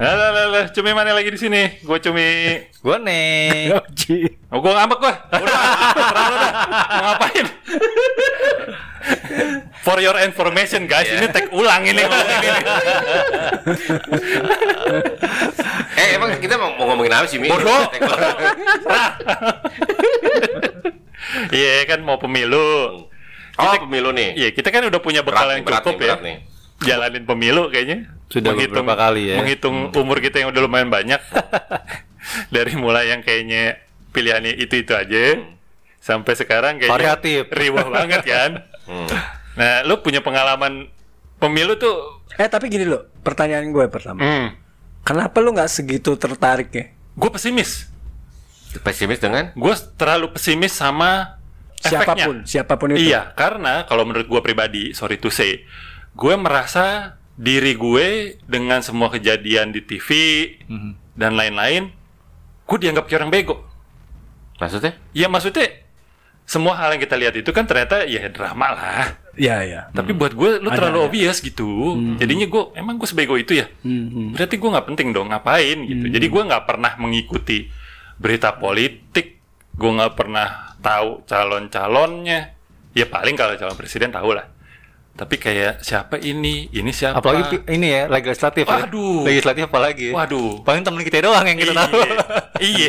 Lah lah lah, lah. cumi mana lagi di sini? Gue cumi. Gue nih. Oh, gue ngambek gue. Udah, terlalu dah. Mau ngapain? For your information guys, ini tag ulang ini. Eh emang kita mau mau ngomongin apa sih Mi? Bodoh. Iya kan mau pemilu. Oh pemilu nih. Iya kita kan udah punya bekal Berat yang nih, berat cukup nih, ya. berat nih. Jalanin pemilu kayaknya. Sudah beberapa kali ya. Menghitung umur kita yang udah lumayan banyak. Dari mulai yang kayaknya pilihannya itu-itu aja. Sampai sekarang kayaknya Variatif. riwah banget kan. Hmm. Nah, lu punya pengalaman pemilu tuh Eh tapi gini loh, pertanyaan gue pertama. hmm, Kenapa lu nggak segitu tertarik ya? gue pesimis. Pesimis dengan? Gue terlalu pesimis sama efeknya. Siapa pun, siapa pun itu. Iya, karena kalau menurut gue pribadi, sorry to say, gue merasa diri gue dengan semua kejadian di TV dan lain-lain, gue dianggap kayak orang bego. Maksudnya? Ya maksudnya semua hal yang kita lihat itu kan ternyata ya drama lah. Iya, iya. Tapi buat gue lu Ada, terlalu ada. obvious gitu. Jadinya gue emang gue sebego itu ya. Hmm, Berarti gue nggak penting dong ngapain gitu. Jadi gue nggak pernah mengikuti berita politik. Gue nggak pernah tahu calon-calonnya. Ya paling kalau calon presiden tahu lah. Tapi kayak siapa ini, ini siapa? Apalagi ini ya legislatif ya. Waduh. Legislatif apalagi. Waduh. Paling temen kita doang yang kita tahu. Iya.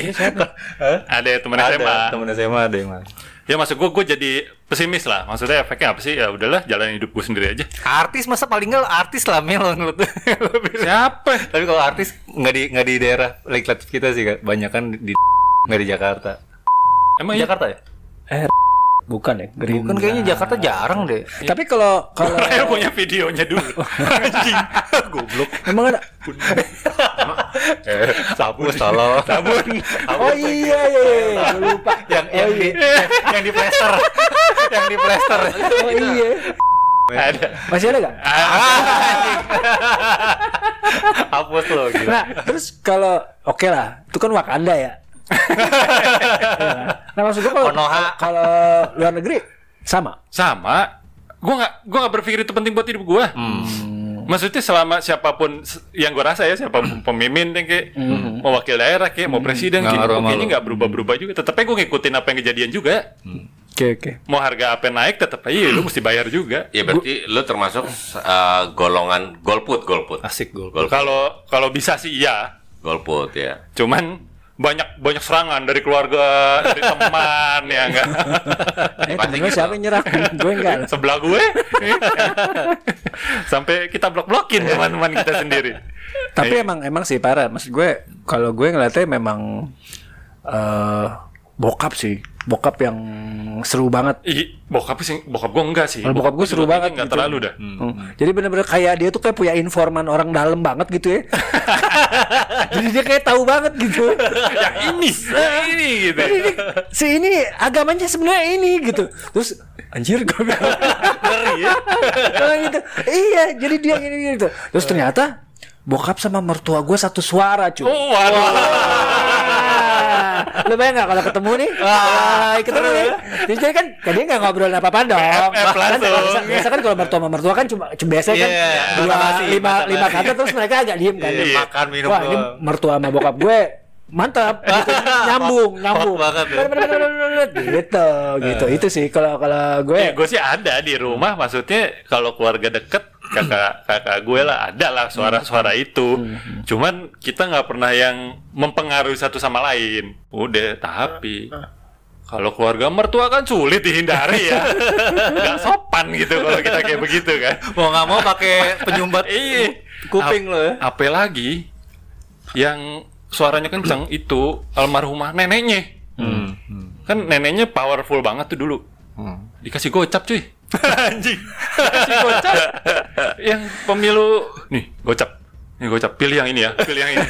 Ada teman Ada SMA. temen SMA ada yang mana. Ya maksud gue, gue jadi pesimis lah. Maksudnya efeknya apa sih? Ya udahlah, jalan hidup gue sendiri aja. Artis masa paling nggak artis lah Mel menurut Siapa? Tapi kalau artis nggak di nggak di daerah legislatif kita sih banyak kan di nggak di Jakarta. Emang iya? Jakarta ya? Eh, bukan ya? Gerindra. Bukan kayaknya Jakarta jarang deh. Tapi kalau kalau Saya punya videonya dulu. Anjing. Goblok. emang ada Eh, sabu salah. Sabun. Oh iya iya, iya. Gua lupa. yang yang di yang di plaster. yang di plaster. Oh iya. Ada. Masih ada gak? Hapus lo gitu. Nah, terus kalau oke lah, itu kan Wakanda ya. nah maksud gua kalau luar negeri sama. Sama. Gue nggak, gue nggak berpikir itu penting buat hidup gue. Maksudnya selama siapa pun yang gue rasa ya siapa pun pemimpin yang kayak mau wakil daerah kayak mau presiden kayak kayaknya lu. nggak berubah-berubah juga. Tetapnya gue ngikutin apa yang kejadian juga. Oke oke. Mau harga apa naik tetap aja lu mesti bayar juga. Ya berarti lu termasuk uh, golongan golput, golput. Asik gol. Golput, Kalau kalau bisa sih iya. golput ya. Cuman banyak banyak serangan dari keluarga, dari teman ya enggak. Eh Pasti temen gitu. siapa yang nyerang? gue enggak. Sebelah gue. Sampai kita blok-blokin teman-teman kita sendiri. Tapi emang emang sih parah. Maksud gue kalau gue ngeliatnya memang eh bokap sih. Bokap yang seru banget. Ih, bokap sih, bokap gue enggak sih. Kalau bokap gue seru banget Enggak gitu. terlalu dah. Hmm. Jadi bener-bener kayak dia tuh kayak punya informan orang dalam banget gitu ya. Jadi dia kayak tahu banget gitu. yang ini, yang ini gitu. ini, si ini agamanya sebenarnya ini gitu. Terus anjir gue bilang ngeri ya. Bilang gitu. Iya, jadi dia ini gitu. Terus ternyata bokap sama mertua gue satu suara cuy. Oh, waduh. Ah, Lu bayang gak kalau ketemu nih? Wah, ketemu nih. Terus dia kan, dia gak ngobrol apa-apa dong. Kan biasa, kan kalau mertua sama mertua kan cuma cuma biasa kan Iya, dua lima lima kata terus mereka agak diem kan. Iya, makan, minum Wah, ini mertua sama bokap gue mantap gitu. nyambung nyambung banget ya. gitu gitu itu sih kalau kalau gue Eh, gue sih ada di rumah, maksudnya kalau keluarga deket kakak kakak gue lah ada lah suara-suara itu. Cuman kita nggak pernah yang mempengaruhi satu sama lain. Udah, tapi kalau keluarga mertua kan sulit dihindari ya. Nggak sopan gitu kalau kita kayak begitu kan. Mau nggak mau pakai penyumbat Iya. kuping Ap- lo ya. Apa lagi yang suaranya kencang itu almarhumah neneknya. Kan neneknya powerful banget tuh dulu. Dikasih gocap cuy. Anjing. Dikasih gocap. yang pemilu nih, gocap. Nih gocap, pilih yang ini ya, pilih yang ini.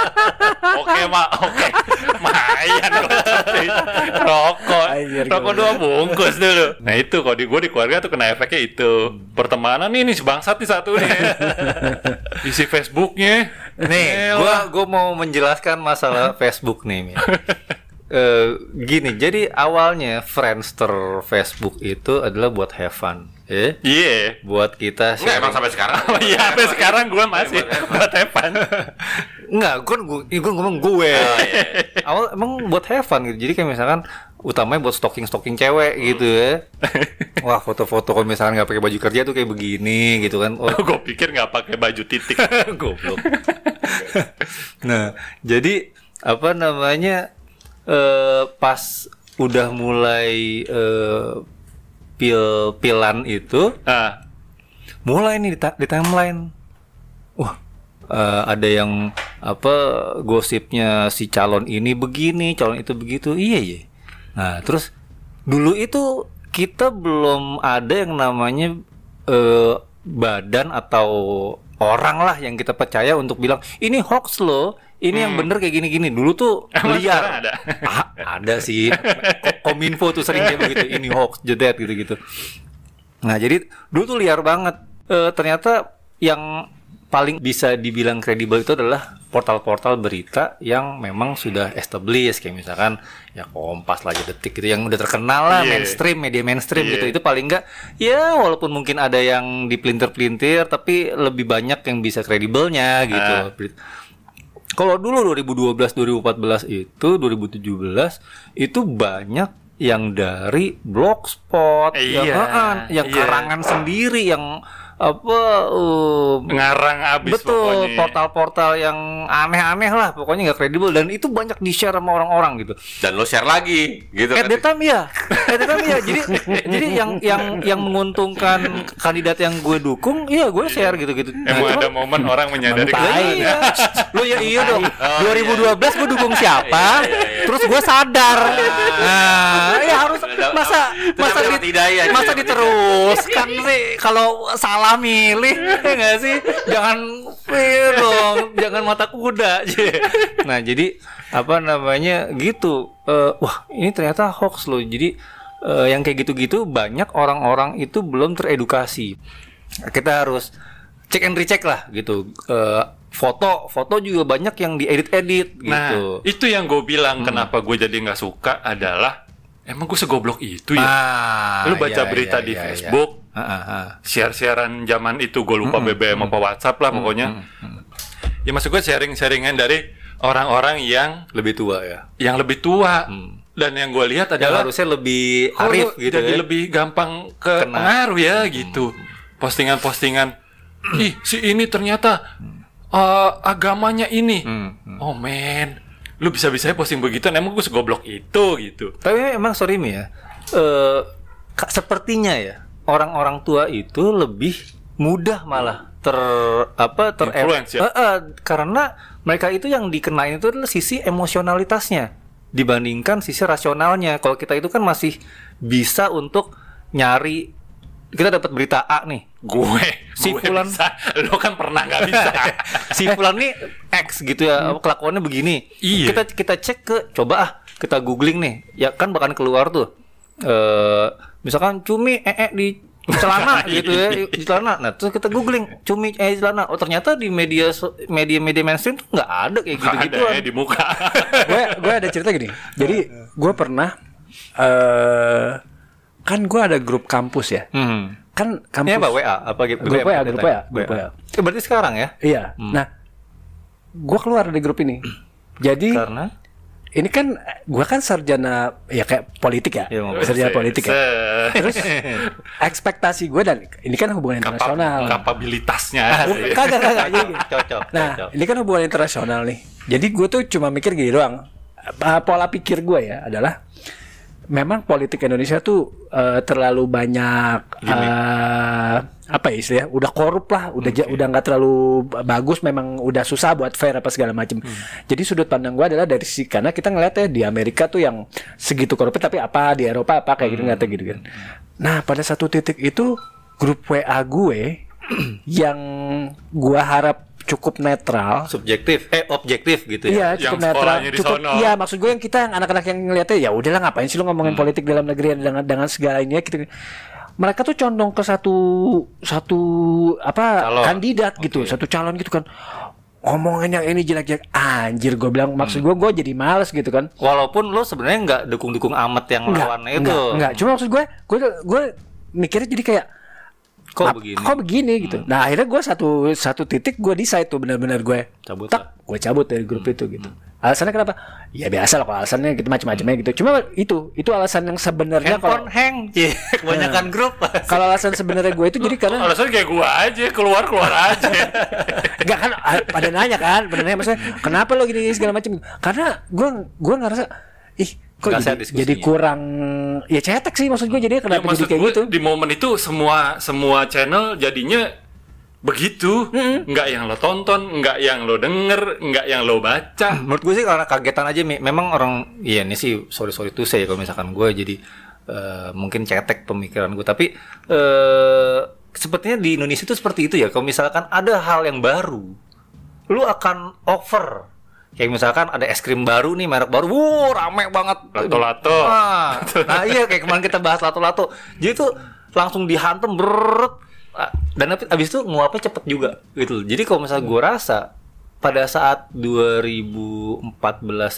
oke, Mak. Oke. Mayan gocap. Rokok. Anjir, Rokok dua bungkus dulu. Nah, itu kalau di gue di keluarga tuh kena efeknya itu. Pertemanan nih nih si bangsat nih satu nih. Isi Facebooknya. Nih, gua gua mau menjelaskan masalah Facebook nih. Eh, gini, jadi awalnya Friendster Facebook itu adalah buat have fun, ya. Iya. Buat kita Enggak emang sampai sekarang. Oh iya, sampai sekarang gue masih buat Evan. Enggak, kan gue, gue ngomong gue. Oh, iya. Awal emang buat have fun gitu. Jadi kayak misalkan utamanya buat stalking-stalking cewek gitu ya. Wah, foto-foto kalau misalkan nggak pakai baju kerja tuh kayak begini gitu kan. Oh, gue pikir nggak pakai baju titik. goblok. nah, jadi apa namanya eh pas udah mulai eh pil-pilan itu Nah, mulai nih di, ta- di timeline. Wah, eh, ada yang apa gosipnya si calon ini begini, calon itu begitu. Iya, iya. Nah, terus dulu itu kita belum ada yang namanya eh, badan atau orang lah yang kita percaya untuk bilang ini hoax loh. Ini yang bener kayak gini-gini. Dulu tuh Emang liar. ada? Ah, ada sih. Ko- Kominfo tuh sering kayak begitu. Ini hoax, jedet gitu-gitu. Nah, jadi dulu tuh liar banget. Eh, ternyata yang paling bisa dibilang kredibel itu adalah portal-portal berita yang memang sudah established kayak misalkan ya Kompas lah detik gitu yang udah terkenal lah Iya. mainstream media mainstream Iya. gitu itu paling enggak ya walaupun mungkin ada yang dipelintir-pelintir tapi lebih banyak yang bisa kredibelnya gitu. Ah. Kalau dulu 2012 2014 itu 2017 itu banyak yang dari blogspot yang, Iya, heeh, yang iya. karangan sendiri yang apa uh, ngarang abis betul portal-portal yang aneh-aneh lah pokoknya nggak kredibel dan itu banyak di share sama orang-orang gitu Dan lo share lagi gitu At kan. time ya, at time ya. Jadi jadi yang yang yang menguntungkan kandidat yang gue dukung, iya gue share gitu-gitu. Nah, Emang cuma- ada momen orang menyadari iya. Lu ya iya dong. Oh, 2012 gue dukung siapa? Iya, iya, iya. Terus gue sadar. Nah, ya harus masa masa di, masa diteruskan sih kalau salah milih ya nggak sih? Jangan iya dong, jangan mata kuda. Nah, jadi apa namanya gitu. Eh, wah, ini ternyata hoax loh. Jadi eh, yang kayak gitu-gitu banyak orang-orang itu belum teredukasi. Kita harus cek and recheck lah gitu. Eh, foto, foto juga banyak yang diedit-edit gitu. Nah, itu yang gue bilang kenapa gue jadi nggak suka adalah emang gue segoblok itu ya. Ah, Lu baca iya, berita iya, di iya, iya. Facebook. Share-sharean zaman itu gue lupa BBM apa WhatsApp lah pokoknya. Ya maksud gue sharing-sharingan dari orang-orang yang Lebih tua ya. yang lebih tua. Dan yang gue lihat Yang adalah harusnya lebih kok arif gitu jadi ya. lebih gampang ke Kena. pengaruh ya gitu. Postingan-postingan, ih si ini ternyata eh, agamanya ini. Hmm, hmm. Oh men, lu bisa-bisanya posting begitu, emang gue segoblok itu gitu. Tapi emang sorry Mi ya. Eh ka- sepertinya ya orang-orang tua itu lebih mudah malah ter apa ter Influence ya? Eh, eh, karena mereka itu yang dikenain itu adalah sisi emosionalitasnya dibandingkan sisi rasionalnya. Kalau kita itu kan masih bisa untuk nyari kita dapat berita A nih. Gue, Si gue Fulan- bisa. Lo kan pernah nggak bisa. si fulan nih X gitu ya kelakuannya begini Iya. kita kita cek ke coba ah kita googling nih ya kan bahkan keluar tuh eh misalkan cumi ee di celana gitu ya di celana nah terus kita googling cumi ee di celana oh ternyata di media so- media media mainstream tuh nggak ada kayak gitu gitu ada ya di muka. gue gue ada cerita gini. Jadi gue pernah eh kan gue ada grup kampus ya. hmm. Kan kampus apa WA apa gitu Grup WA, grup WA, grup WA. Eh, berarti sekarang ya Iya. Nah, gue keluar dari grup ini. Jadi karena ini kan gue kan sarjana ya kayak politik ya, Iya, mau sarjana politik ya. Se- Terus ekspektasi gue dan ini kan hubungan kapa- internasional. kapabilitasnya. Kagak kagak. Cocok Nah, cocok. ini kan hubungan internasional nih. Jadi gue tuh cuma mikir gini doang. Pola pikir gue ya adalah memang politik Indonesia tuh uh, terlalu banyak uh, apa ya istilahnya udah korup lah udah ja- udah nggak terlalu ba- bagus memang udah susah buat fair apa segala macam jadi sudut pandang gue adalah dari sisi karena kita ngeliatnya di Amerika tuh yang segitu korupnya tapi apa di Eropa apa kayak gitu ngeliatnya gitu kan. Nah pada satu titik itu grup WA gue yang gua harap cukup netral subjektif eh objektif gitu ya Iya Yang cukup netral, sekolahnya di cukup iya maksud gue yang kita yang anak-anak yang ngeliatnya ya udahlah ngapain sih lu ngomongin Hmm. politik dalam negeri dengan dengan segala ini ya gitu. Mereka tuh condong ke satu satu apa Calon. kandidat gitu, satu calon gitu kan. ngomongin yang ini jelek-jelek anjir gue bilang maksud gue gue jadi males gitu kan Walaupun lo sebenarnya nggak dukung-dukung amat yang lawannya itu. enggak, enggak. Cuma maksud gue, gue gue mikirnya jadi kayak Kok "Ap- begini? Kok begini gitu. Nah akhirnya gue satu satu titik gue decide tuh benar-benar gue Cabut tak gue cabut dari grup itu gitu. Alasannya kenapa? Ya biasa lah kalau alasannya gitu macam-macamnya gitu. Cuma itu itu alasan yang sebenarnya kalau hang, Cie. kebanyakan grup. kalau alasan sebenarnya gue itu jadi karena Alasan kayak gua aja, keluar keluar aja. Enggak kan ah, pada nanya kan, pada nanya maksudnya kenapa lo gini segala macam? Karena gue gue ngerasa ih kok jadi, jadi kurang ya cetek sih maksud gue jadi Ya, kenapa jadi maksud kayak gue gitu? di momen itu semua semua channel jadinya begitu, nggak yang lo tonton, nggak yang lo denger, nggak yang lo baca. Menurut gue sih karena kagetan aja, Mi. memang orang, iya ini sih sorry sorry tuh saya kalau misalkan gue jadi eh, mungkin cetek pemikiran gue, tapi eh sepertinya di Indonesia itu seperti itu ya. Kalau misalkan ada hal yang baru, lu akan over. Kayak misalkan ada es krim baru nih, merek baru, wuh rame banget. Lato-lato. Nah, nah iya kayak kemarin kita bahas lato-lato. Jadi tuh langsung dihantem berut. Dan abis- abis itu nguapnya cepet juga gitu. Jadi kalau misalnya gue rasa pada saat 2014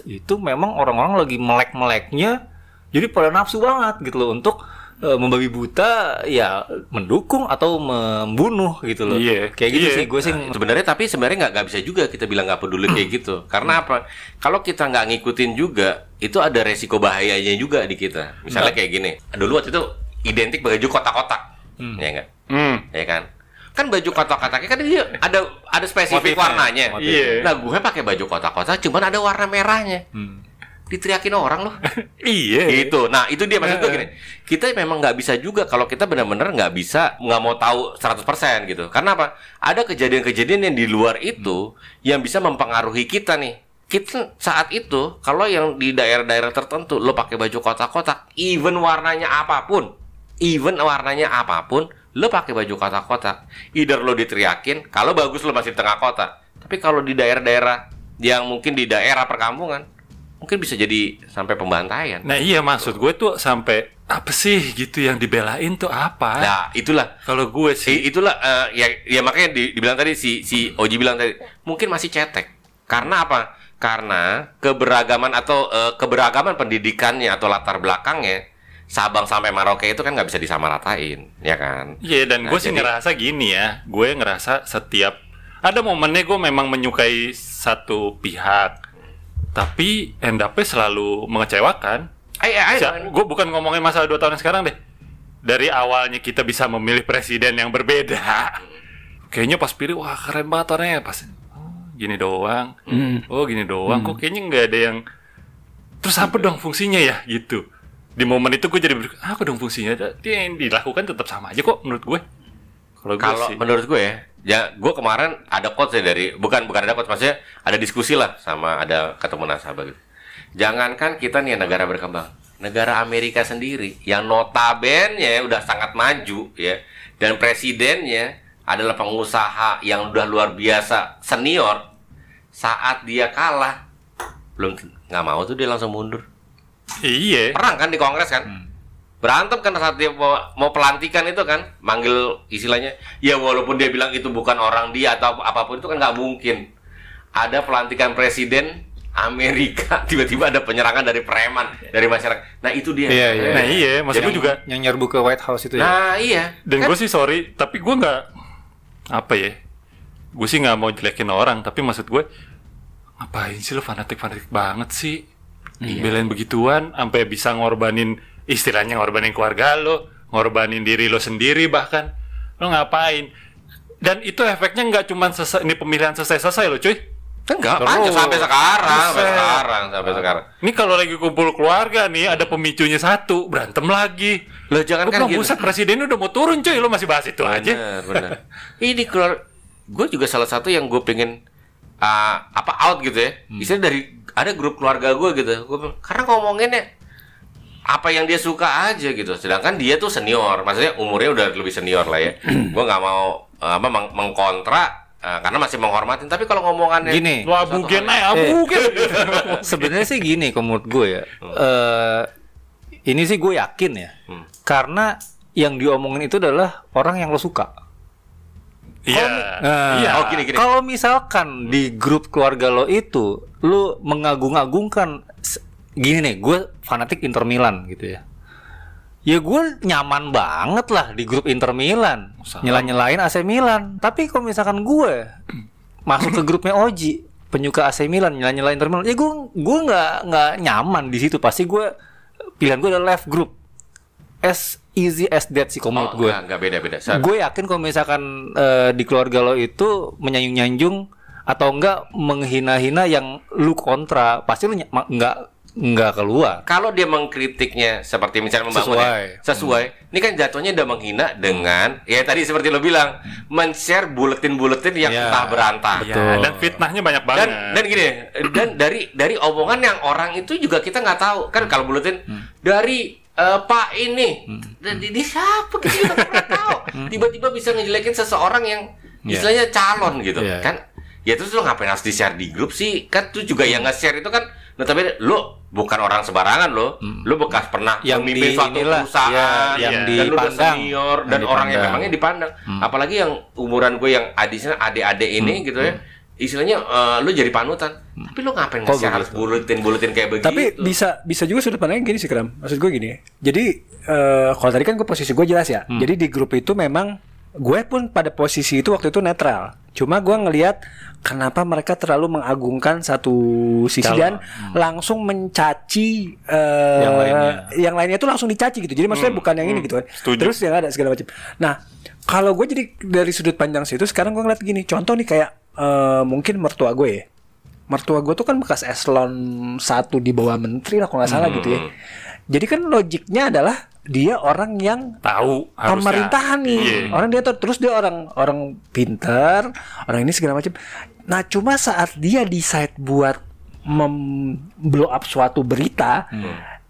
itu memang orang-orang lagi melek-meleknya jadi pada nafsu banget gitu loh untuk eh, membabi buta ya mendukung atau membunuh gitu loh. Iya. Kayak gitu Iya. sih gue sih Sebenarnya tapi sebenarnya nggak nggak bisa juga kita bilang nggak peduli kayak gitu. Karena apa? Kalau kita nggak ngikutin juga, itu ada resiko bahayanya juga di kita. Misalnya kayak gini. Dulu waktu itu identik baju kotak-kotak, ya enggak? Hmm. Ya kan? Kan baju kotak-kotaknya kan dia ada ada spesifik Motifnya, warnanya. motifnya. Nah, gue pakai baju kotak-kotak cuman ada warna merahnya. Diteriakin orang loh. Iya. Gitu. Nah, itu dia maksud gue gini. Kita memang nggak bisa juga kalau kita benar-benar nggak bisa nggak mau tahu 100% gitu. Karena apa? Ada kejadian-kejadian yang di luar itu yang bisa mempengaruhi kita nih. Kita saat itu kalau yang di daerah-daerah tertentu lo pakai baju kotak-kotak, even warnanya apa pun, even warnanya apa pun, lo pakai baju kotak-kotak. Either lo diteriakin, kalau bagus lo masih di tengah kota. Tapi kalau di daerah-daerah yang mungkin di daerah perkampungan, mungkin bisa jadi sampai pembantaian. Nah iya maksud gue tuh sampai apa sih gitu yang dibelain tuh apa? Nah, itulah. Kalau gue sih itulah eh, ya ya makanya di- dibilang tadi si si Oji bilang tadi mungkin masih cetek. Karena apa? Karena keberagaman atau eh, keberagaman pendidikannya atau latar belakangnya Sabang sampai Merauke itu kan nggak bisa disamaratain, ya kan? Iya dan Nah, gue sih jadi- ngerasa gini ya, gue ngerasa setiap ada momennya gue memang menyukai satu pihak, tapi end up-nya selalu mengecewakan. Ayo, ayo. gue bukan ngomongin masalah dua tahun yang sekarang deh. Dari awalnya kita bisa memilih presiden yang berbeda, kayaknya pas pilih wah keren banget orangnya pas oh, gini doang, oh gini doang, kok kayaknya nggak ada yang terus apa dong fungsinya ya gitu. Di momen itu gue jadi berpikir, apa dong fungsinya? Dia yang dilakukan tetap sama aja kok menurut gue. Kalau menurut gue ya, ya gue kemarin ada quotes ya dari bukan bukan ada quotes maksudnya ada diskusi lah sama ada ketemu nasabah gitu. Jangankan kita nih negara berkembang, negara Amerika sendiri yang notabene udah sangat maju ya dan presidennya adalah pengusaha yang udah luar biasa senior saat dia kalah belum nggak mau tuh dia langsung mundur Iya. perang kan di kongres kan berantem kan saat dia mau, mau pelantikan itu kan manggil istilahnya ya walaupun dia bilang itu bukan orang dia atau apa pun itu kan nggak mungkin ada pelantikan presiden Amerika tiba-tiba ada penyerangan dari preman dari masyarakat nah itu dia Iya, iya. Nah iya, maksud gue juga. yang nyerbu ke White House itu ya. nah iya Dan Kan- gue sih sorry, tapi gue nggak apa ya. Gue sih nggak mau jelekin orang, tapi maksud gue ngapain sih lo fanatik-fanatik banget sih? Belain begituan, sampai bisa ngorbanin istilahnya ngorbanin keluarga lo, ngorbanin diri lo sendiri bahkan. Lo ngapain? Dan itu efeknya nggak cuma selesai, ini pemilihan selesai-selesai lo cuy. enggak Terus. panjang sampai sekarang sampai sekarang sampai sekarang Ini kalau lagi kumpul keluarga nih, ada pemicunya satu, berantem lagi. lo jangan kan gitu buset presiden udah mau turun cuy, lo masih bahas itu aja. Benar, benar. Ini keluar gue juga salah satu yang gue pengen ah, apa out gitu ya. Istilah dari ada grup keluarga gue gitu. Gue karena ngomonginnya apa yang dia suka aja gitu. Sedangkan dia tuh senior, maksudnya umurnya udah lebih senior lah ya. gue nggak mau eh, apa meng- mengkontra eh, karena masih menghormatin. Tapi kalau ngomongannya Gini, Lo abugen aja, abugen. sebenarnya sih gini kalau menurut gue ya. eh ini sih gue yakin ya. Hmm. Karena yang diomongin itu adalah orang yang lo suka. Iya. Nah, Iya. Oh gini gini. Kalau misalkan di grup keluarga lo itu lu mengagung-agungkan gini nih, gue fanatik Inter Milan gitu ya. Ya gue nyaman banget lah di grup Inter Milan, nyela-nyelain AC Milan. Tapi kalau misalkan gue masuk ke grupnya Oji, penyuka AC Milan, nyela-nyelain Inter Milan, ya gue gue nggak nggak nyaman di situ. Pasti gue pilihan gue adalah left group. As easy as that sih kalau Oh, gue. enggak beda-beda. Sa- Gue yakin kalau misalkan eh, di keluarga lo itu menyanjung-nyanjung atau enggak menghina-hina yang lu kontra, pasti lu ny- enggak keluar. Kalau dia mengkritiknya seperti misalnya membangun Sesuai. ya, sesuai. Ini kan jatuhnya udah menghina dengan ya tadi seperti lo bilang, men-share buletin-buletin yang Ya, entah berantah. Iya, dan fitnahnya banyak banget. Dan dan gini, dan dari dari omongan yang orang itu juga kita nggak tahu. Kan kalau buletin dari eh, Pak ini, dan di, di siapa kita juga nggak pernah tahu. Tiba-tiba bisa ngejelekin seseorang yang Iya. istilahnya calon gitu, Iya. kan? Ya terus lo ngapain harus di-share di grup sih? Kan tuh juga yang nge-share itu kan notabene lo bukan orang sembarangan lo, lo bekas pernah Yang memimpin di- suatu inilah, perusahaan, ya, yang dan lo udah dipandang. senior Yang dan orang yang dipandang. memangnya dipandang. Apalagi yang umuran gue yang adisnya adik-adik ini gitu ya. Istilahnya eh, lu jadi panutan. Tapi lu ngapain nge-share harus buletin-buletin kayak begitu? Tapi bisa bisa juga sudut pandangnya gini sih Kram. Maksud gue gini. Jadi eh, kalau tadi kan gue posisi gue jelas ya. Jadi di grup itu memang gue pun pada posisi itu waktu itu netral. Cuma gue ngelihat kenapa mereka terlalu mengagungkan satu sisi Calon. dan langsung mencaci eh, Yang lainnya. yang lainnya itu langsung dicaci gitu. Jadi maksudnya bukan yang ini gitu kan. Setuju. Terus yang ada segala macam. Nah, kalau gue jadi dari sudut pandang situ sekarang gue ngeliat gini. Contoh nih kayak eh, mungkin mertua gue ya. Mertua gue tuh kan bekas eselon satu di bawah menteri lah kalau nggak salah gitu ya. Jadi kan logiknya adalah dia orang yang tahu harusnya. pemerintahan nih. Iya. Orang dia terus dia orang orang pinter, orang ini segala macam. Nah, cuma saat dia decide buat memblow up suatu berita,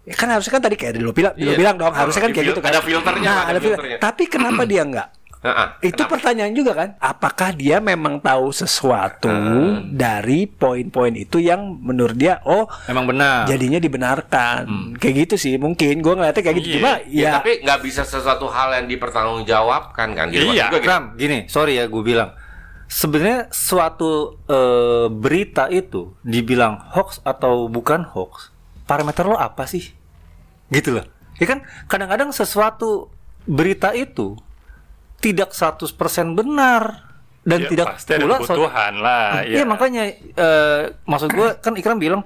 ya kan harusnya kan tadi kayak lo bilang, lo Iya. bilang dong, harusnya kan kayak gitu kan. ada filternya, Nah, ada ada filter. filternya. Tapi kenapa dia enggak? Heeh. Itu pertanyaan juga kan, apakah dia memang tahu sesuatu dari poin-poin itu yang menurut dia oh Emang benar. jadinya dibenarkan. Kayak gitu sih mungkin gua ngeliatnya kayak gitu. Iya. Cuma Ya, ya, tapi nggak bisa sesuatu hal yang dipertanggungjawabkan kan gitu. Iya. Gue gitu. Ram, gini, sorry ya gue bilang. Sebenarnya suatu eh, berita itu dibilang hoax atau bukan hoax, parameter lo apa sih? Gitu loh. Ya kan kadang-kadang sesuatu berita itu tidak 100% benar dan Ya, tidak pasti ada pula so- kebutuhan lah. Iya makanya eh, maksud gue kan Ikram bilang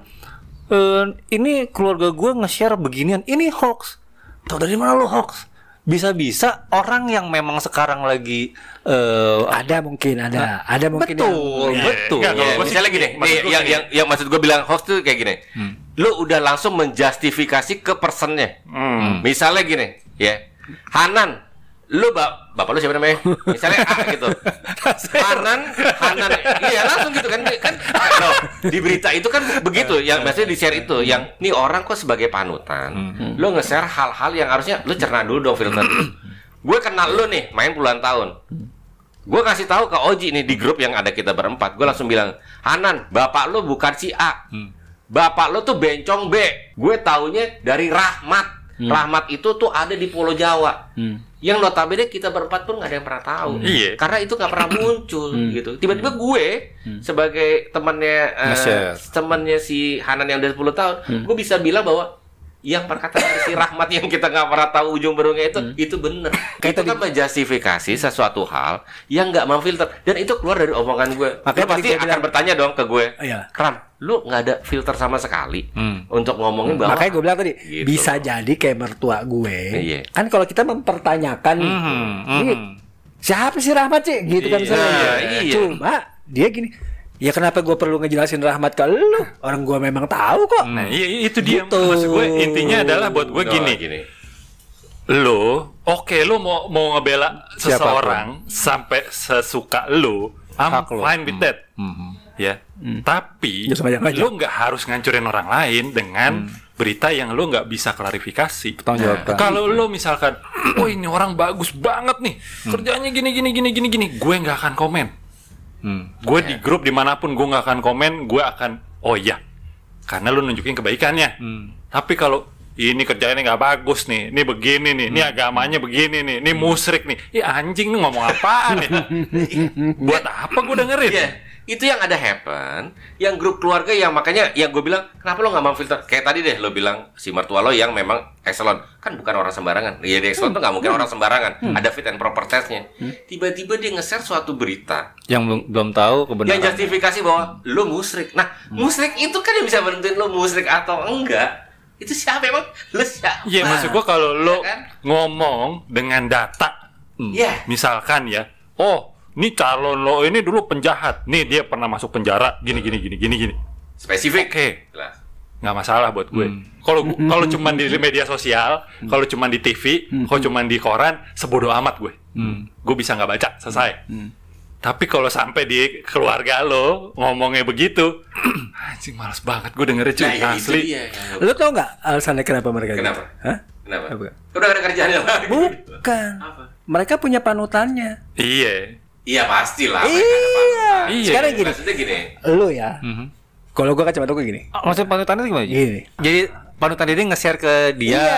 eh, ini keluarga gue nge-share beginian, ini hoax. Tahu dari mana lo hoax? Bisa-bisa orang yang memang sekarang lagi eh, ada mungkin ada, ada mungkin yang- betul, Iya, betul. enggak, Ya, sih misalnya gini, nih, yang, yang yang maksud gue bilang hoax tuh kayak gini. Lu udah langsung menjustifikasi ke personnya. Hmm. Misalnya gini, ya. Hanan, lu bap bapak lu siapa namanya? Misalnya A gitu. Hanan, Hanan, iya langsung gitu kan kan. Loh, di berita itu kan begitu, yang maksudnya di share itu, yang nih orang kok sebagai panutan, lu nge-share hal-hal yang harusnya lu cerna dulu dong filter. Gue kenal lu nih, main puluhan tahun. Gue kasih tahu ke Oji nih di grup yang ada kita berempat. Gue langsung bilang, Hanan, bapak lu bukan si A. Bapak lu tuh bencong B. Gue taunya dari Rahmat. Rahmat itu tuh ada di Pulau Jawa. Yang notabene kita berempat pun nggak ada yang pernah tahu. Iya. Karena itu nggak pernah muncul gitu. Tiba-tiba gue sebagai temannya eh, Nge-share. temannya si Hanan yang udah 10 tahun, gue bisa bilang bahwa yang perkataan si Rahmat yang kita nggak pernah tahu ujung berungnya itu itu bener. Kayak itu kan menjustifikasi sesuatu hal yang nggak memfilter dan itu keluar dari omongan gue. Makanya pasti akan bilang- bertanya dong ke gue. Iya. Kram, lu nggak ada filter sama sekali Hmm. untuk ngomongin bahwa Makanya gue bilang tadi Gitu. bisa jadi kayak mertua gue. Iya. Kan kalau kita mempertanyakan nih, Mhm, ini mhm. siapa sih Rahmat sih? Gitu kan Iya, misalnya. iya. Cuma dia gini, ya kenapa gue perlu ngejelasin Rahmat ke lu? Orang gue memang tahu kok. Nah, iya itu dia Gitu. maksud gue intinya adalah buat gue Oh, gini. gini. Lo, oke lo mau mau ngebela Siapa pun. seseorang sampai sesuka lo, I'm Hak lo. fine with that. Ya. Tapi Ya, sama yang aja. lo nggak harus ngancurin orang lain dengan berita yang lo nggak bisa klarifikasi. Pertanggungjawabkan. Kalau lo misalkan, oh ini orang bagus banget nih, kerjanya gini gini gini gini gini, gue nggak akan komen. Hmm. Gue di grup di mana pun gue nggak akan komen, gue akan oh iya, karena lo nunjukin kebaikannya. Hmm. Tapi kalau ini kerjanya nggak bagus nih, ini begini nih, ini agamanya begini nih, ini musrik nih. Ya anjing lu ngomong apaan ya? Buat apa gue dengerin? Iya, itu yang ada happen, yang grup keluarga yang makanya yang gue bilang kenapa lo nggak mau filter kayak tadi deh lo bilang si mertua lo yang memang excellent kan bukan orang sembarangan, ya di excellent tuh nggak mungkin orang sembarangan, ada fit and proper testnya. Tiba-tiba dia nge-share suatu berita Yang belum belum tahu kebenaran. yang justifikasi bahwa lo musrik. Nah, musrik itu kan yang bisa menentuin lo musrik atau enggak. Itu siapa emang? Lo siapa? Iya, maksud gue kalau lo Iya kan? ngomong dengan data, Iya. misalkan ya, oh, ini calon lo ini dulu penjahat, nih dia pernah masuk penjara, gini gini gini gini gini. Spesifik. Oke, Jelas. nggak masalah buat gue. Kalau kalau cuman di media sosial, kalau cuman di TV, kalau cuman di koran, sebodoh amat gue. Gue bisa nggak baca, selesai. Tapi kalau sampai di keluarga lo ngomongnya begitu, anjing males banget gue dengerin cuy Nah, ya asli. dia. Lu gua- tau nggak alasannya kenapa mereka gitu? Kenapa? Hah? Kenapa? Apa? Udah ada kerjaannya lagi. Bukan. Apa? Mereka punya panutannya. Iya. Iya pastilah. Iya. Iya. Sekarang gini, Maksudnya gini. lu ya. Kalau gua kacamata gua gini. Ah, Maksud panutannya gimana? Gini. Jadi panutan dia nge-share ke dia. Iya.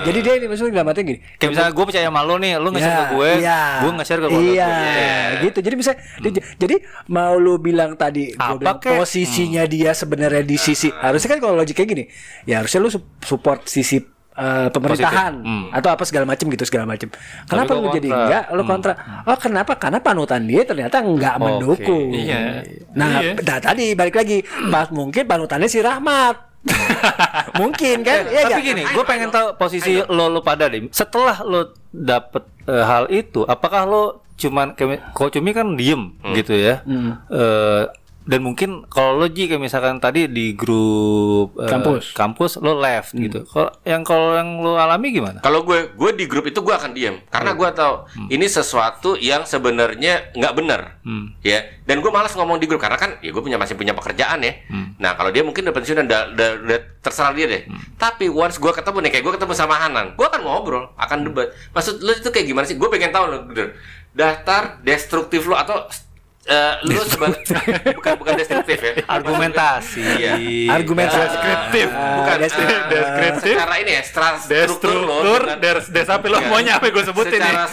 Jadi dia ini maksudnya dalam artinya gini. Kayak misalnya gue percaya sama lo nih, lo nge-share ke gue, iya. gue nge-share ke keluarga Iya, gue. gitu. Jadi bisa di- jadi mau lu bilang tadi gua Apa bilang kek? posisinya dia sebenarnya di sisi harusnya kan kalau logiknya gini, ya harusnya lu su- support sisi uh, pemerintahan Hmm. atau apa segala macam gitu segala macam. Kenapa lu jadi enggak? Lu kontra. Oh, kenapa? Karena panutan dia ternyata enggak Oke. mendukung. Iya. Nah, Iya. nah, tadi balik lagi, pas mungkin panutannya si Rahmat. mungkin kan? Iya Tapi nggak? gini, gue pengen tahu posisi lo lo pada deh. Setelah lo dapet eh, hal itu, apakah lo cuman kayak Ko Cumi kan diem gitu ya? Eh, dan mungkin kalau lo Ji kayak misalkan tadi di grup eh, Kampus. kampus lo left gitu. Kalau yang kalau yang lo alami gimana? Kalau gue, gue di grup itu gue akan diam karena gue tahu ini sesuatu yang sebenarnya nggak benar, ya. Dan gue malas ngomong di grup karena kan, ya gue punya masih punya pekerjaan ya. Nah kalau dia mungkin udah pensiun dan udah, udah, udah terserah dia deh. Tapi once gue ketemu nih, kayak gue ketemu sama Hanan, gue akan ngobrol, akan debat. Maksud lo itu kayak gimana sih? Gue pengen tahu lo, daftar destruktif lo atau eh, lu sebagai bukan bukan destruktif ya. Argumentasi. Iya. Argumentasi. Deskriptif. Bukan Deskriptif. eh, Deskriptif. secara ini ya, struktur dengan- des, des apa lo Iya. maunya apa gue sebutin nih? secara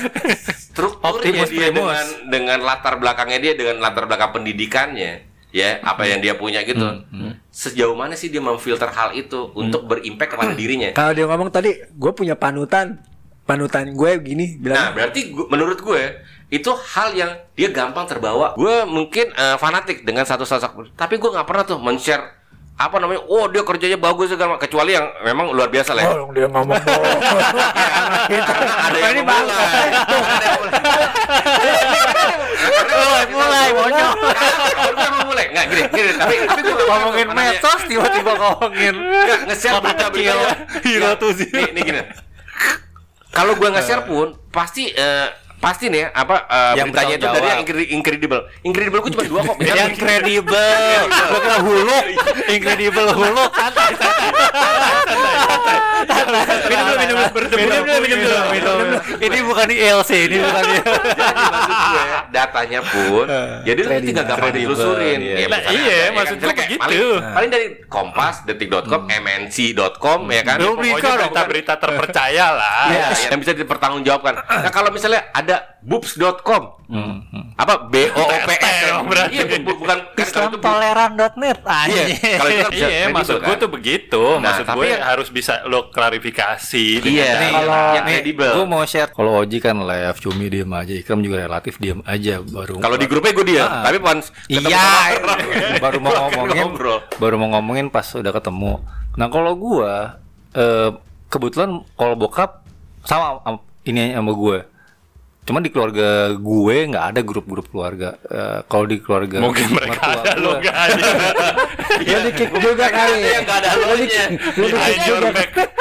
strukturnya Optimus dia primus. dengan dengan latar belakangnya dia dengan latar belakang pendidikannya ya apa yang dia punya gitu sejauh mana sih dia memfilter hal itu untuk berimpact kepada dirinya Kalau dia ngomong tadi, gue punya panutan, panutan gue gini, bilang nah berarti gua- menurut gue itu hal yang dia gampang terbawa gue mungkin eh, fanatik dengan satu sosok tapi gue nggak pernah tuh men-share apa namanya oh dia kerjanya bagus segala kecuali yang memang luar biasa lah ya. Tolong dia ngomong dong. ada yang Ini mulai. Mulai, mulai, bonyok. Mulai. Nggak gini, gini. Tapi tapi gue Ngomongin medsos tiba-tiba ngomongin Nggak, nge-share berita kecil. Hero tuh sih. Nih, nih gini. Kalau gua nge-share pun pasti eh, pasti nih apa eh, Yang beritanya itu bertanggung dari yang incredible. Incredible gua cuma dua kok. yang kredibel. Lo kira hulu, incredible hulu. Santai, santai. Minum dulu, minum dulu. Minum dulu, minum dulu. minum dulu. Ini bukan ini bukan gue datanya pun jadi lu tinggal gampang ditelusurin. iya. Ya, misalnya iya, ada, ya maksud kan? gue Misalnya kayak begitu. Paling, dari Kompas, Detik.com, MNC.com ya kan. Pokoknya berita-berita terpercaya lah. Iya, yang bisa dipertanggungjawabkan. Nah, kalau misalnya ada boobs.com. Apa B O O P S berarti. Iya, bu- bu- bukan kan kalau Islamtoleran.net Iya, kalau itu kan bisa Iya, maksud gue kan? tuh begitu. Nah, maksud tapi gue yang- harus bisa lo klarifikasi. Iya, dengan nih, cara- yang- kredibel. Gue mau share. Kalau Oji kan live, Cumi diem aja, Ikram juga relatif diem aja baru. Kalau di grupnya gue dia, Ah. tapi ketemu Iya, orang, baru mau ngomongin, baru mau ngomongin pas udah ketemu. Nah kalau gua eh, kebetulan kalau bokap sama am- ini sama gue. Cuman di keluarga gue nggak ada grup-grup keluarga. Eh, kalau di keluarga Mungkin mereka mertua ada, lo gua- nggak ada. Dia di kick juga kali. yang nggak ada lo nya.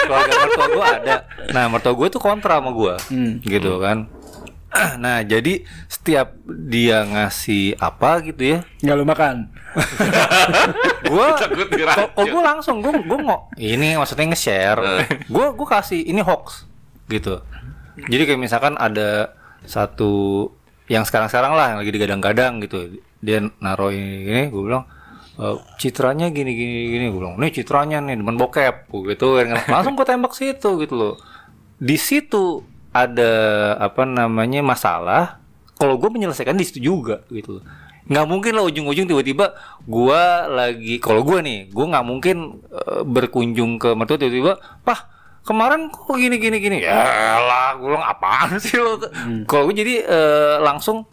Keluarga mertua gue ada. Nah mertua gue tuh kontra sama gue, gitu kan. Nah jadi setiap dia ngasih apa gitu ya, Nggak lu makan. diracun. kok gue langsung gue gue mau ini maksudnya nge-share gue gue kasih ini hoax gitu jadi kayak misalkan ada satu yang sekarang-sekarang lah yang lagi digadang-gadang gitu. Dia naruh ini, gue bilang "Eh, citranya gini gini gini. Gue bilang nih citranya nih demen bokep. Gitu kan. Langsung gue tembak situ gitu loh. Di situ ada apa namanya masalah kalau gue menyelesaikan di situ juga gitu loh. Nggak mungkin lah ujung-ujung tiba-tiba gue lagi kalau gue nih gue nggak mungkin eh, berkunjung ke mertua tiba-tiba pah kemarin kok gini gini gini? Ya lah gue bilang apaan sih lo kalau gue jadi eh, langsung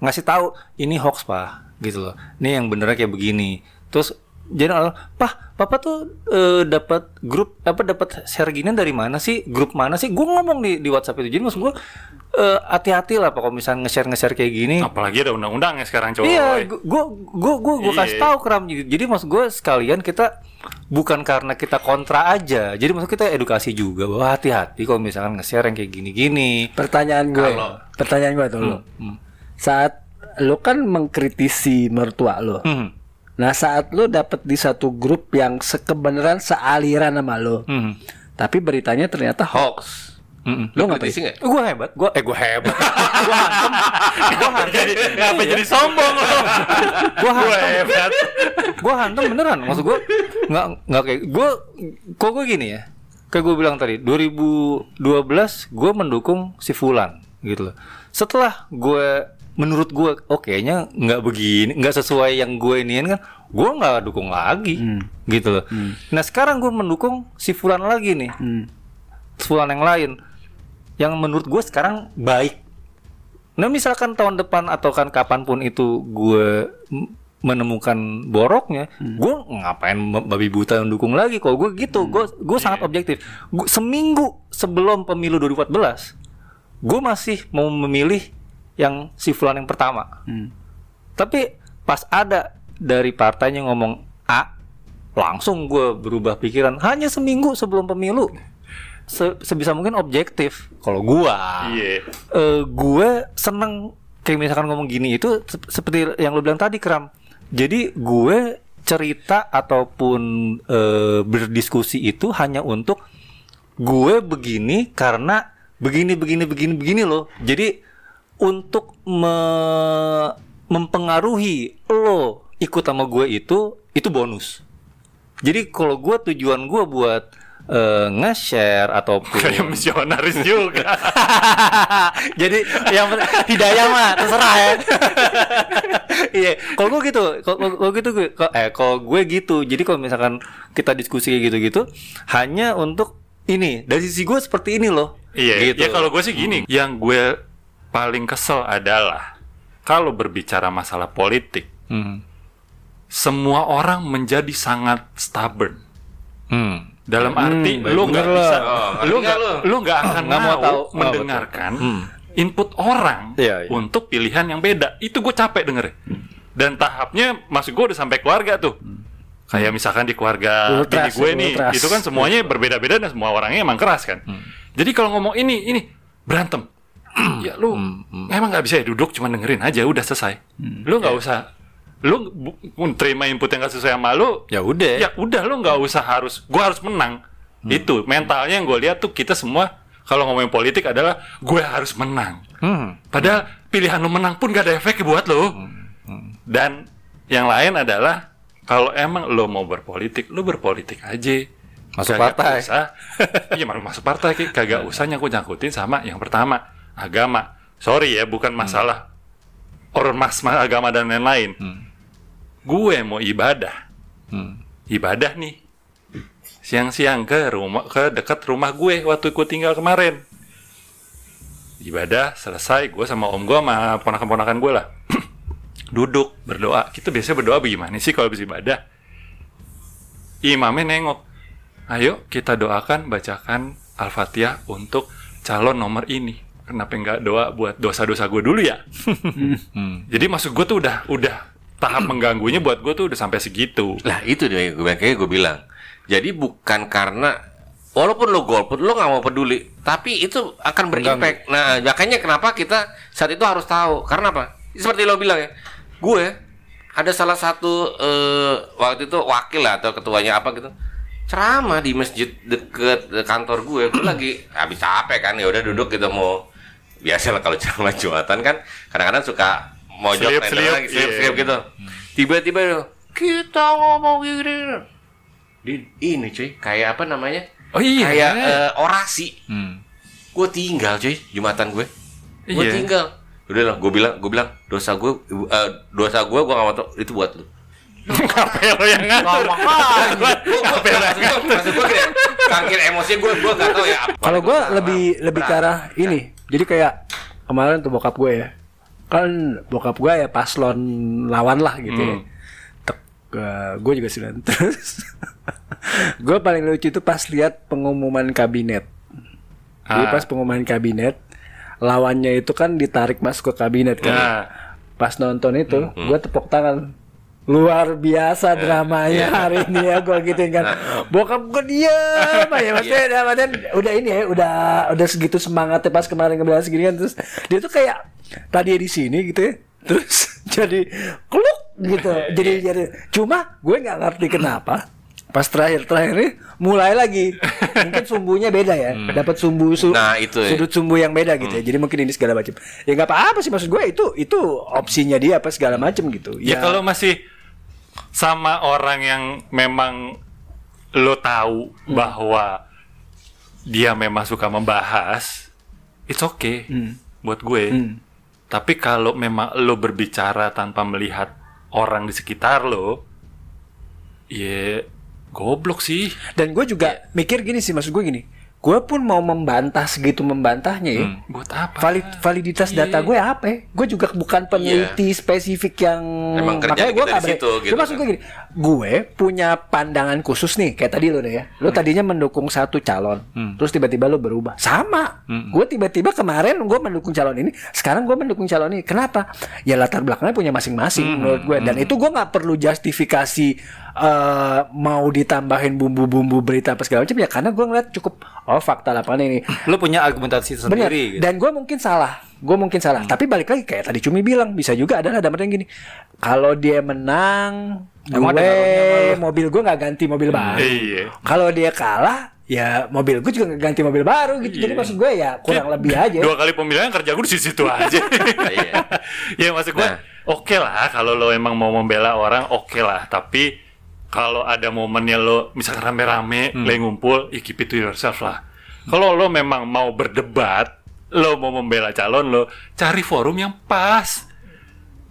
ngasih tahu ini hoax pak gitu loh. Ini yang benernya kayak begini. Terus jadi orang pah papa tuh eh, dapat grup apa dapat share gini dari mana sih grup mana sih gue ngomong di di WhatsApp itu jadi maksud gue eh, hati-hati lah pak kalau misalnya nge-share nge-share kayak gini Apalagi ada undang-undangnya sekarang cowok. Iya, gue gue gue gue kasih Iya. tahu keram jadi, jadi maksud gue sekalian kita bukan karena kita kontra aja. Jadi maksud kita edukasi juga bahwa hati-hati kalau misalkan nge-share yang kayak gini-gini. Pertanyaan gue, pertanyaan gue tuh lo. Saat lo kan mengkritisi mertua lo. Hmm. Nah saat lo dapet di satu grup yang sekebenaran sealiran sama lo, Hmm. tapi beritanya ternyata hoax. Hmm. Lo Lu ngapain? nggak? Gue hebat, gue eh gue hebat. gue hantem, gue hantem, Jadi ngapa jadi sombong lo? gue Gue hebat. gue hantem beneran. Maksud gue nggak nggak kayak gue, kok gue gini ya. Kayak gue bilang tadi, 2012 gue mendukung si Fulan gitu loh. Setelah gue menurut gue, oh kayaknya nggak begini, nggak sesuai yang gue iniin kan, gue nggak dukung lagi gitu loh. Nah sekarang gue mendukung si Fulan lagi nih, Hmm. Fulan yang lain, yang menurut gue sekarang baik. Nah misalkan tahun depan atau kan kapan pun itu gue menemukan boroknya, gue ngapain babi buta yang dukung lagi? Kalau gue gitu, gue gue sangat objektif. Gua, seminggu sebelum pemilu 2014, gue masih mau memilih yang si Fulan yang pertama. Hmm. Tapi pas ada dari partainya ngomong A, langsung gue berubah pikiran. Hanya seminggu sebelum pemilu, Se- sebisa mungkin objektif. Kalau gua, Iya. eh, gue seneng kayak misalkan ngomong gini itu sep- seperti yang lo bilang tadi kram. Jadi gue cerita ataupun eh, berdiskusi itu hanya untuk gue begini karena begini begini begini begini loh. Jadi untuk me- mempengaruhi lo ikut sama gue itu itu bonus. Jadi kalau gue tujuan gue buat eh, nge-share ataupun Kayak misionaris juga. jadi yang hidayah mah terserah ya. Iya, kalau gue gitu, kalau gitu gue, kalau- eh kalau gue gitu. Jadi kalau misalkan kita diskusi kayak gitu-gitu, hanya untuk ini dari sisi gue seperti ini loh. Iya, gitu. ya kalau gue sih gini, yang gue paling kesel adalah kalau berbicara masalah politik, Hmm. semua orang menjadi sangat stubborn. Hmm. Dalam arti baik lu nggak bisa. Oh, lu nggak, lu? nggak akan Nggak mau tahu. Oh, mendengarkan Hmm. input orang Iya, iya. untuk pilihan yang beda. Itu gue capek denger. Dan tahapnya, maksud gue udah sampai keluarga tuh. Kayak misalkan di keluarga Ultras, bini gue nih, ultras. itu kan semuanya berbeda-beda dan semua orangnya emang keras kan. Jadi kalau ngomong ini, ini berantem, ya lu emang nggak bisa ya duduk cuma dengerin aja, udah selesai. Lu nggak usah, lu terima input yang gak sesuai sama lu, Ya udah. ya udah lu nggak usah harus, gua harus menang. Itu mentalnya yang gue lihat tuh kita semua kalau ngomongin politik adalah gue harus menang. Hmm. Padahal pilihan lu menang pun gak ada efek buat lo. Dan yang lain adalah kalau emang lo mau berpolitik, lo berpolitik aja. Masuk Kagak partai. Usah, iya masuk partai, kagak usah nyangkut nyangkutin sama yang pertama agama. Sorry ya, bukan masalah ormas ma- agama dan lain-lain. Gue mau ibadah, Hmm. ibadah nih. Siang-siang ke rumah ke dekat rumah gue waktu gue tinggal kemarin. Ibadah selesai gue sama om gue sama ponakan-ponakan gue lah. Duduk berdoa. Kita biasanya berdoa bagaimana sih kalau habis ibadah? Imamnya nengok. Ayo kita doakan bacakan al-fatihah untuk calon nomor ini kenapa nggak doa buat dosa-dosa gue dulu ya jadi maksud gue tuh udah udah tahap mengganggunya buat gue tuh udah sampai segitu Lah itu dia gue kayak gue bilang. Jadi bukan karena walaupun lo golput lo nggak mau peduli, tapi itu akan berimpact. Nah makanya kenapa kita saat itu harus tahu. Karena apa? Seperti lo bilang ya, gue ada salah satu eh, waktu itu wakil lah atau ketuanya apa gitu ceramah di masjid deket kantor gue. Gue lagi habis capek kan ya udah duduk gitu mau biasa lah kalau ceramah jumatan kan kadang-kadang suka mojok tenda seliup, lagi, seliup, iya. seliup gitu. Tiba-tiba kita ngomong gini. Di, ini cuy, kayak apa namanya? Oh iya. Kayak eh, orasi. Hmm. Gue tinggal cuy, jumatan gue. Gue Iya. tinggal. Udah lah, gue bilang, gue bilang dosa gue, eh, dosa gue, gue gak mau tau. Itu buat lu. Ngapain lo yang ngatur? Gue maksud gue gini, kangkir emosi gue, gue gak tau ya. apa. Kalau gue lebih lebih ke arah ini. Jadi kayak kemarin tuh bokap gue ya. Kan bokap gue ya paslon lawan lah gitu ya. Tek, gue juga sih terus. gue paling lucu itu pas lihat pengumuman kabinet. Jadi Ah. pas pengumuman kabinet, lawannya itu kan ditarik masuk ke kabinet kan. Nah. Pas nonton itu, gue tepuk tangan. Luar biasa dramanya hari ini ya gue gituin kan. Bokap gue diam aja maksudnya udah, maksudnya udah ini ya, udah udah segitu semangatnya pas kemarin ngebilang segini kan terus dia tuh kayak tadi di sini gitu ya. Terus jadi kluk gitu. Jadi jadi cuma gue nggak ngerti kenapa pas terakhir-terakhir ini mulai lagi mungkin sumbunya beda ya dapat sumbu su- Nah, itu ya. sudut sumbu yang beda gitu ya jadi mungkin ini segala macam ya nggak apa-apa sih maksud gue itu itu opsinya dia apa segala macam gitu Ya kalau masih sama orang yang memang lo tahu bahwa dia memang suka membahas, it's okay buat gue. Tapi kalau memang lo berbicara tanpa melihat orang di sekitar lo, ya goblok sih. dan gue juga mikir gini sih maksud gue gini gue pun mau membantah segitu membantahnya ya Buat apa? Valid, validitas data gue apa ya? Gue juga bukan peneliti spesifik yang Emang makanya gue nggak gitu Cuma maksud kan. gue gini, gue punya pandangan khusus nih kayak tadi lo deh ya. Lo tadinya mendukung satu calon, terus tiba-tiba lo berubah. Sama, gue tiba-tiba kemarin gue mendukung calon ini, sekarang gue mendukung calon ini. Kenapa? Ya latar belakangnya punya masing-masing menurut gue. Dan itu gue nggak perlu justifikasi eh, mau ditambahin bumbu-bumbu berita apa segala macam ya karena gue ngeliat cukup oh fakta lapangan ini Lu punya argumentasi Bener. sendiri gitu. Dan gue mungkin salah. Gue mungkin salah. Tapi balik lagi kayak tadi Cumi bilang bisa juga adalah dalam artian gini. Kalau dia menang, Emang ada gue mobil gue nggak ganti mobil baru. Iya. Kalau dia kalah, ya mobil gue juga ganti mobil baru gitu. Jadi Iya. maksud gue ya kurang lebih aja. Dua kali pemilihan kerja gue di situ aja. Iya. ya maksud gue, Nah. oke lah kalau lo emang mau membela orang, oke lah. Tapi kalau ada momennya lo misalkan rame-rame, Hmm. lagi ngumpul, ya keep it to yourself lah. Kalau lo memang mau berdebat, lo mau membela calon lo, cari forum yang pas.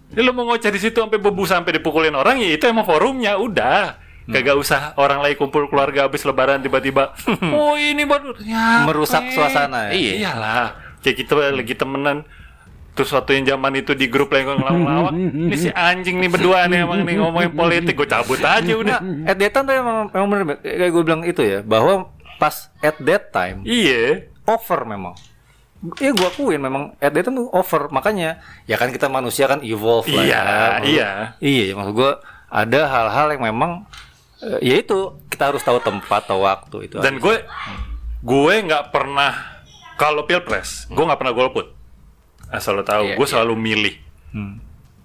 Jadi lo mau ngoceh di situ sampai bebu sampai dipukulin orang, ya itu emang forumnya, udah. Hmm. Kagak usah orang lagi kumpul keluarga habis lebaran tiba-tiba, oh ini baru ya, Merusak weh." suasana ya? Iya. Iyalah, kayak kita lagi temenan Terus waktu yang zaman itu di grup lagi ngelawak Ini si anjing nih berdua nih emang nih ngomongin politik Gue cabut aja udah At that time tuh emang, memang bener kayak gue bilang itu ya bahwa pas at that time Iya over memang. Iya gue akuin memang at that time tuh over makanya ya kan kita manusia kan evolve lah Iya, ya. Iya. Iya maksud gue ada hal-hal yang memang eh, ya itu kita harus tahu tempat tahu waktu itu. Dan aja. gue Gue nggak pernah Kalau pilpres Gue nggak pernah golput Asal lo tahu Iya, Gue iya. selalu milih Hmm.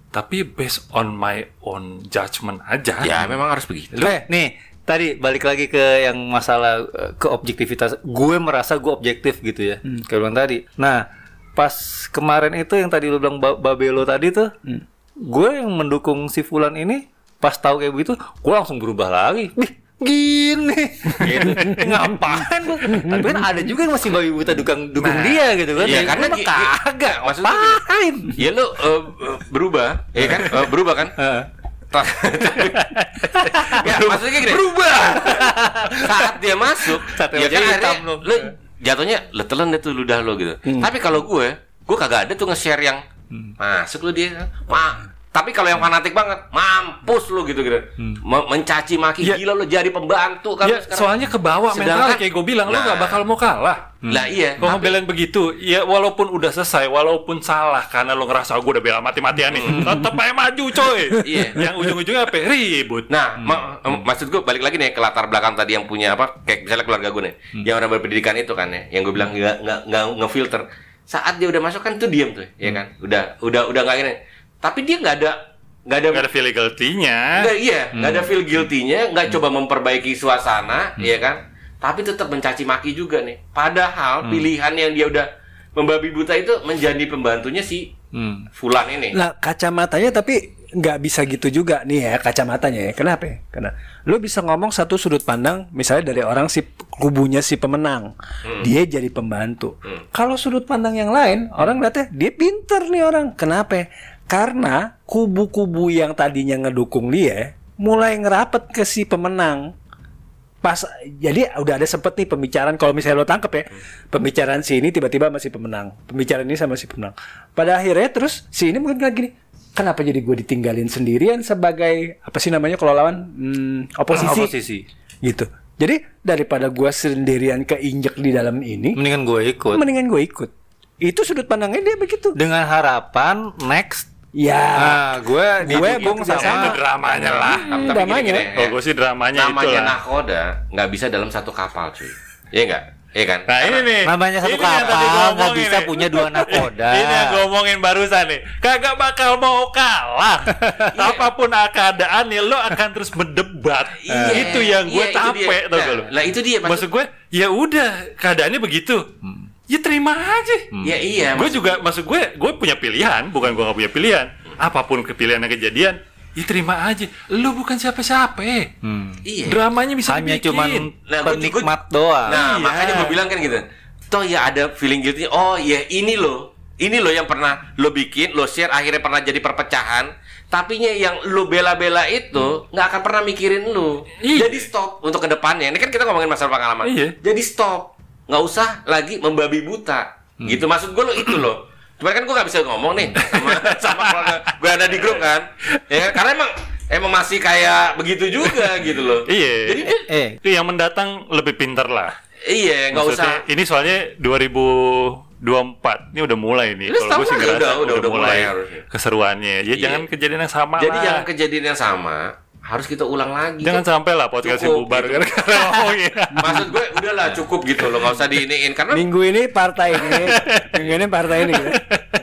Tapi based on my own judgment aja Ya memang harus begitu. Eh, nih tadi balik lagi ke yang masalah eh, ke objektivitas. Gue merasa gue objektif gitu ya. Kayak bilang tadi. Nah, pas kemarin itu yang tadi lu bilang ba- Babelo tadi tuh, gue yang mendukung si Fulan ini pas tahu kayak begitu, gue langsung berubah lagi. Gini gitu. ngapain gua? tapi kan ada juga yang masih babi buta dukung dukung dia gitu kan Iya, Ya, karena mah gi- kagak maksudnya ngapain Ya lu eh, eh, berubah, ya kan? Eh, berubah kan? Ya, maksudnya gini. Berubah. Saat dia masuk, Saat dia ya kan akhirnya lu. lu jatuhnya lu telan deh tuh ludah lo gitu. Tapi kalau gue, gue kagak ada tuh nge-share yang masuk lu dia. Ma tapi kalau yang fanatik banget, mampus lu gitu gitu. Me- mencaci maki Ya. gila lu jadi pembantu kan lu Ya, sekarang. soalnya ke bawah mental kayak gue bilang Lo Nah. nggak bakal mau kalah Lah iya. Kalau ngebelain begitu, ya walaupun udah selesai, walaupun salah karena lo ngerasa "Oh, gue udah bela mati-matian nih, tetep aja maju coy. Iya. Yang ujung-ujungnya apa? Ribut. Nah, ma- em, maksud gue balik lagi nih ke latar belakang tadi yang punya apa, kayak misalnya keluarga gue nih, yang orang berpendidikan itu kan ya, yang gue bilang nggak nggak nggak ngefilter. Saat dia udah masuk kan tuh diem tuh, ya kan, udah udah udah nggak ini. Tapi dia nggak ada nggak ada Gak ada feel guilty-nya. nggak iya nggak ada feel guilty-nya, nggak coba memperbaiki suasana, ya kan. Tapi tetap mencaci maki juga nih. Padahal pilihan yang dia udah membabi buta itu menjadi pembantunya si Hmm. Fulan ini. Nah kacamatanya tapi nggak bisa gitu juga nih ya kacamatanya ya. Kenapa? ya? Karena lu bisa ngomong satu sudut pandang misalnya dari orang si kubunya si pemenang. Dia jadi pembantu. Kalau sudut pandang yang lain, orang lihatnya dia pinter nih orang. Kenapa? ya? Karena kubu-kubu yang tadinya ngedukung dia mulai ngerapet ke si pemenang pas jadi udah ada sempet nih pembicaraan kalau misalnya lo tangkep ya pembicaraan si ini tiba-tiba masih pemenang pembicaraan ini sama si pemenang pada akhirnya terus si ini mungkin bilang gini kenapa jadi gue ditinggalin sendirian sebagai apa sih namanya kalau lawan Hmm, oposisi. Oposisi. gitu jadi daripada gue sendirian keinjek di dalam ini Mendingan gue ikut. mendingan gue ikut itu sudut pandangnya dia begitu Dengan harapan next. Ya Nah, gue gue didukung sama. sama. dramanya lah. Tapi damanya. gini, gini, Kalau gue sih dramanya itu namanya lah. nakoda nggak bisa dalam satu kapal cuy iya nggak iya kan Nah ini nih. Namanya satu Ini kapal nggak bisa nih. punya dua nakoda. Ini yang gue omongin barusan nih. Kagak bakal mau kalah. Apa pun keadaannya lo akan terus berdebat. Iya, itu yang gue iya, itu capek tau Nah, gak lo. lah, itu dia, maksud- Maksud gue ya udah keadaannya begitu. Ya terima aja. ya iya gue juga maksud gue gue punya pilihan bukan gue gak punya pilihan apa pun kepilihan yang kejadian ya terima aja lu bukan siapa-siapa Hmm. iya dramanya bisa Hanya dibikin. cuman Nah, penikmat doang. Nah, Iya. makanya gue bilang kan gitu. Toh ya ada feeling guilty. Oh ya ini loh. Ini loh yang pernah lo bikin, lo share akhirnya pernah jadi perpecahan. Tapi yang lo bela-bela itu nggak akan pernah mikirin lo. Iya. Jadi stop untuk ke depannya. Ini kan kita ngomongin masalah pengalaman. Iya. Jadi stop. Nggak usah lagi membabi buta. Gitu maksud gue lo itu loh. Cuman kan gue nggak bisa ngomong nih sama sama keluarga gue ada di grup kan. Ya karena emang emang masih kayak begitu juga gitu loh. iya Jadi Eh, itu yang mendatang lebih pinter lah iya nggak usah. ini soalnya 2024 ini udah mulai nih Ini kalau gue sih ngerasa udah- udah- udah mulai harusnya. keseruannya ya Iya. jangan kejadian yang sama Jadi lah jangan kejadian yang sama harus kita ulang lagi. jangan sampai lah podcastnya Cukup, bubar gitu. gara-gara ngomongin Maksud gue udahlah cukup gitu loh, nggak usah diiniin karena Minggu ini partai ini, minggu ini partai ini. gitu.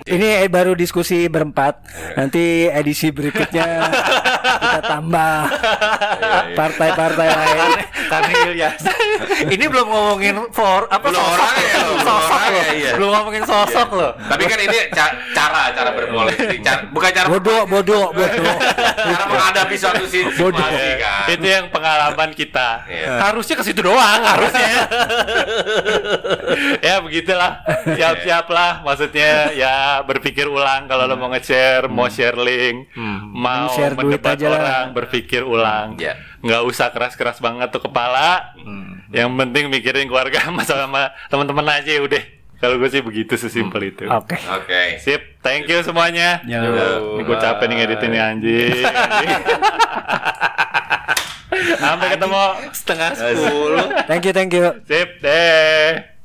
Ini baru diskusi berempat. Nanti edisi berikutnya kita tambah partai-partai lain. Karena Ilyas. Ini belum ngomongin for apa Belum sosok orangnya, loh. belum Sosok orangnya, loh. iya. Belum ngomongin sosok loh. tapi kan ini ca- cara cara berpolitik, cara, bukan cara Bodoh, bodoh, bodoh. cara menghadapi suatu si- situasi kan. itu yang pengalaman kita Iya. harusnya ke situ doang harusnya ya begitulah siap-siap lah maksudnya ya berpikir ulang kalau lo mau nge-share mau share link mau Share mendebat orang berpikir ulang Iya. Nggak usah keras-keras banget tuh kepala. Yang penting mikirin keluarga masalah sama teman-teman aja ya udah. Kalau gue sih begitu sesimpel itu. Oke. Oke. sip. Thank you semuanya. Jangan Ini gue capek nih ngeditin nih anjing. Anjing. sampai ketemu Setengah sepuluh. Thank you, thank you. sip deh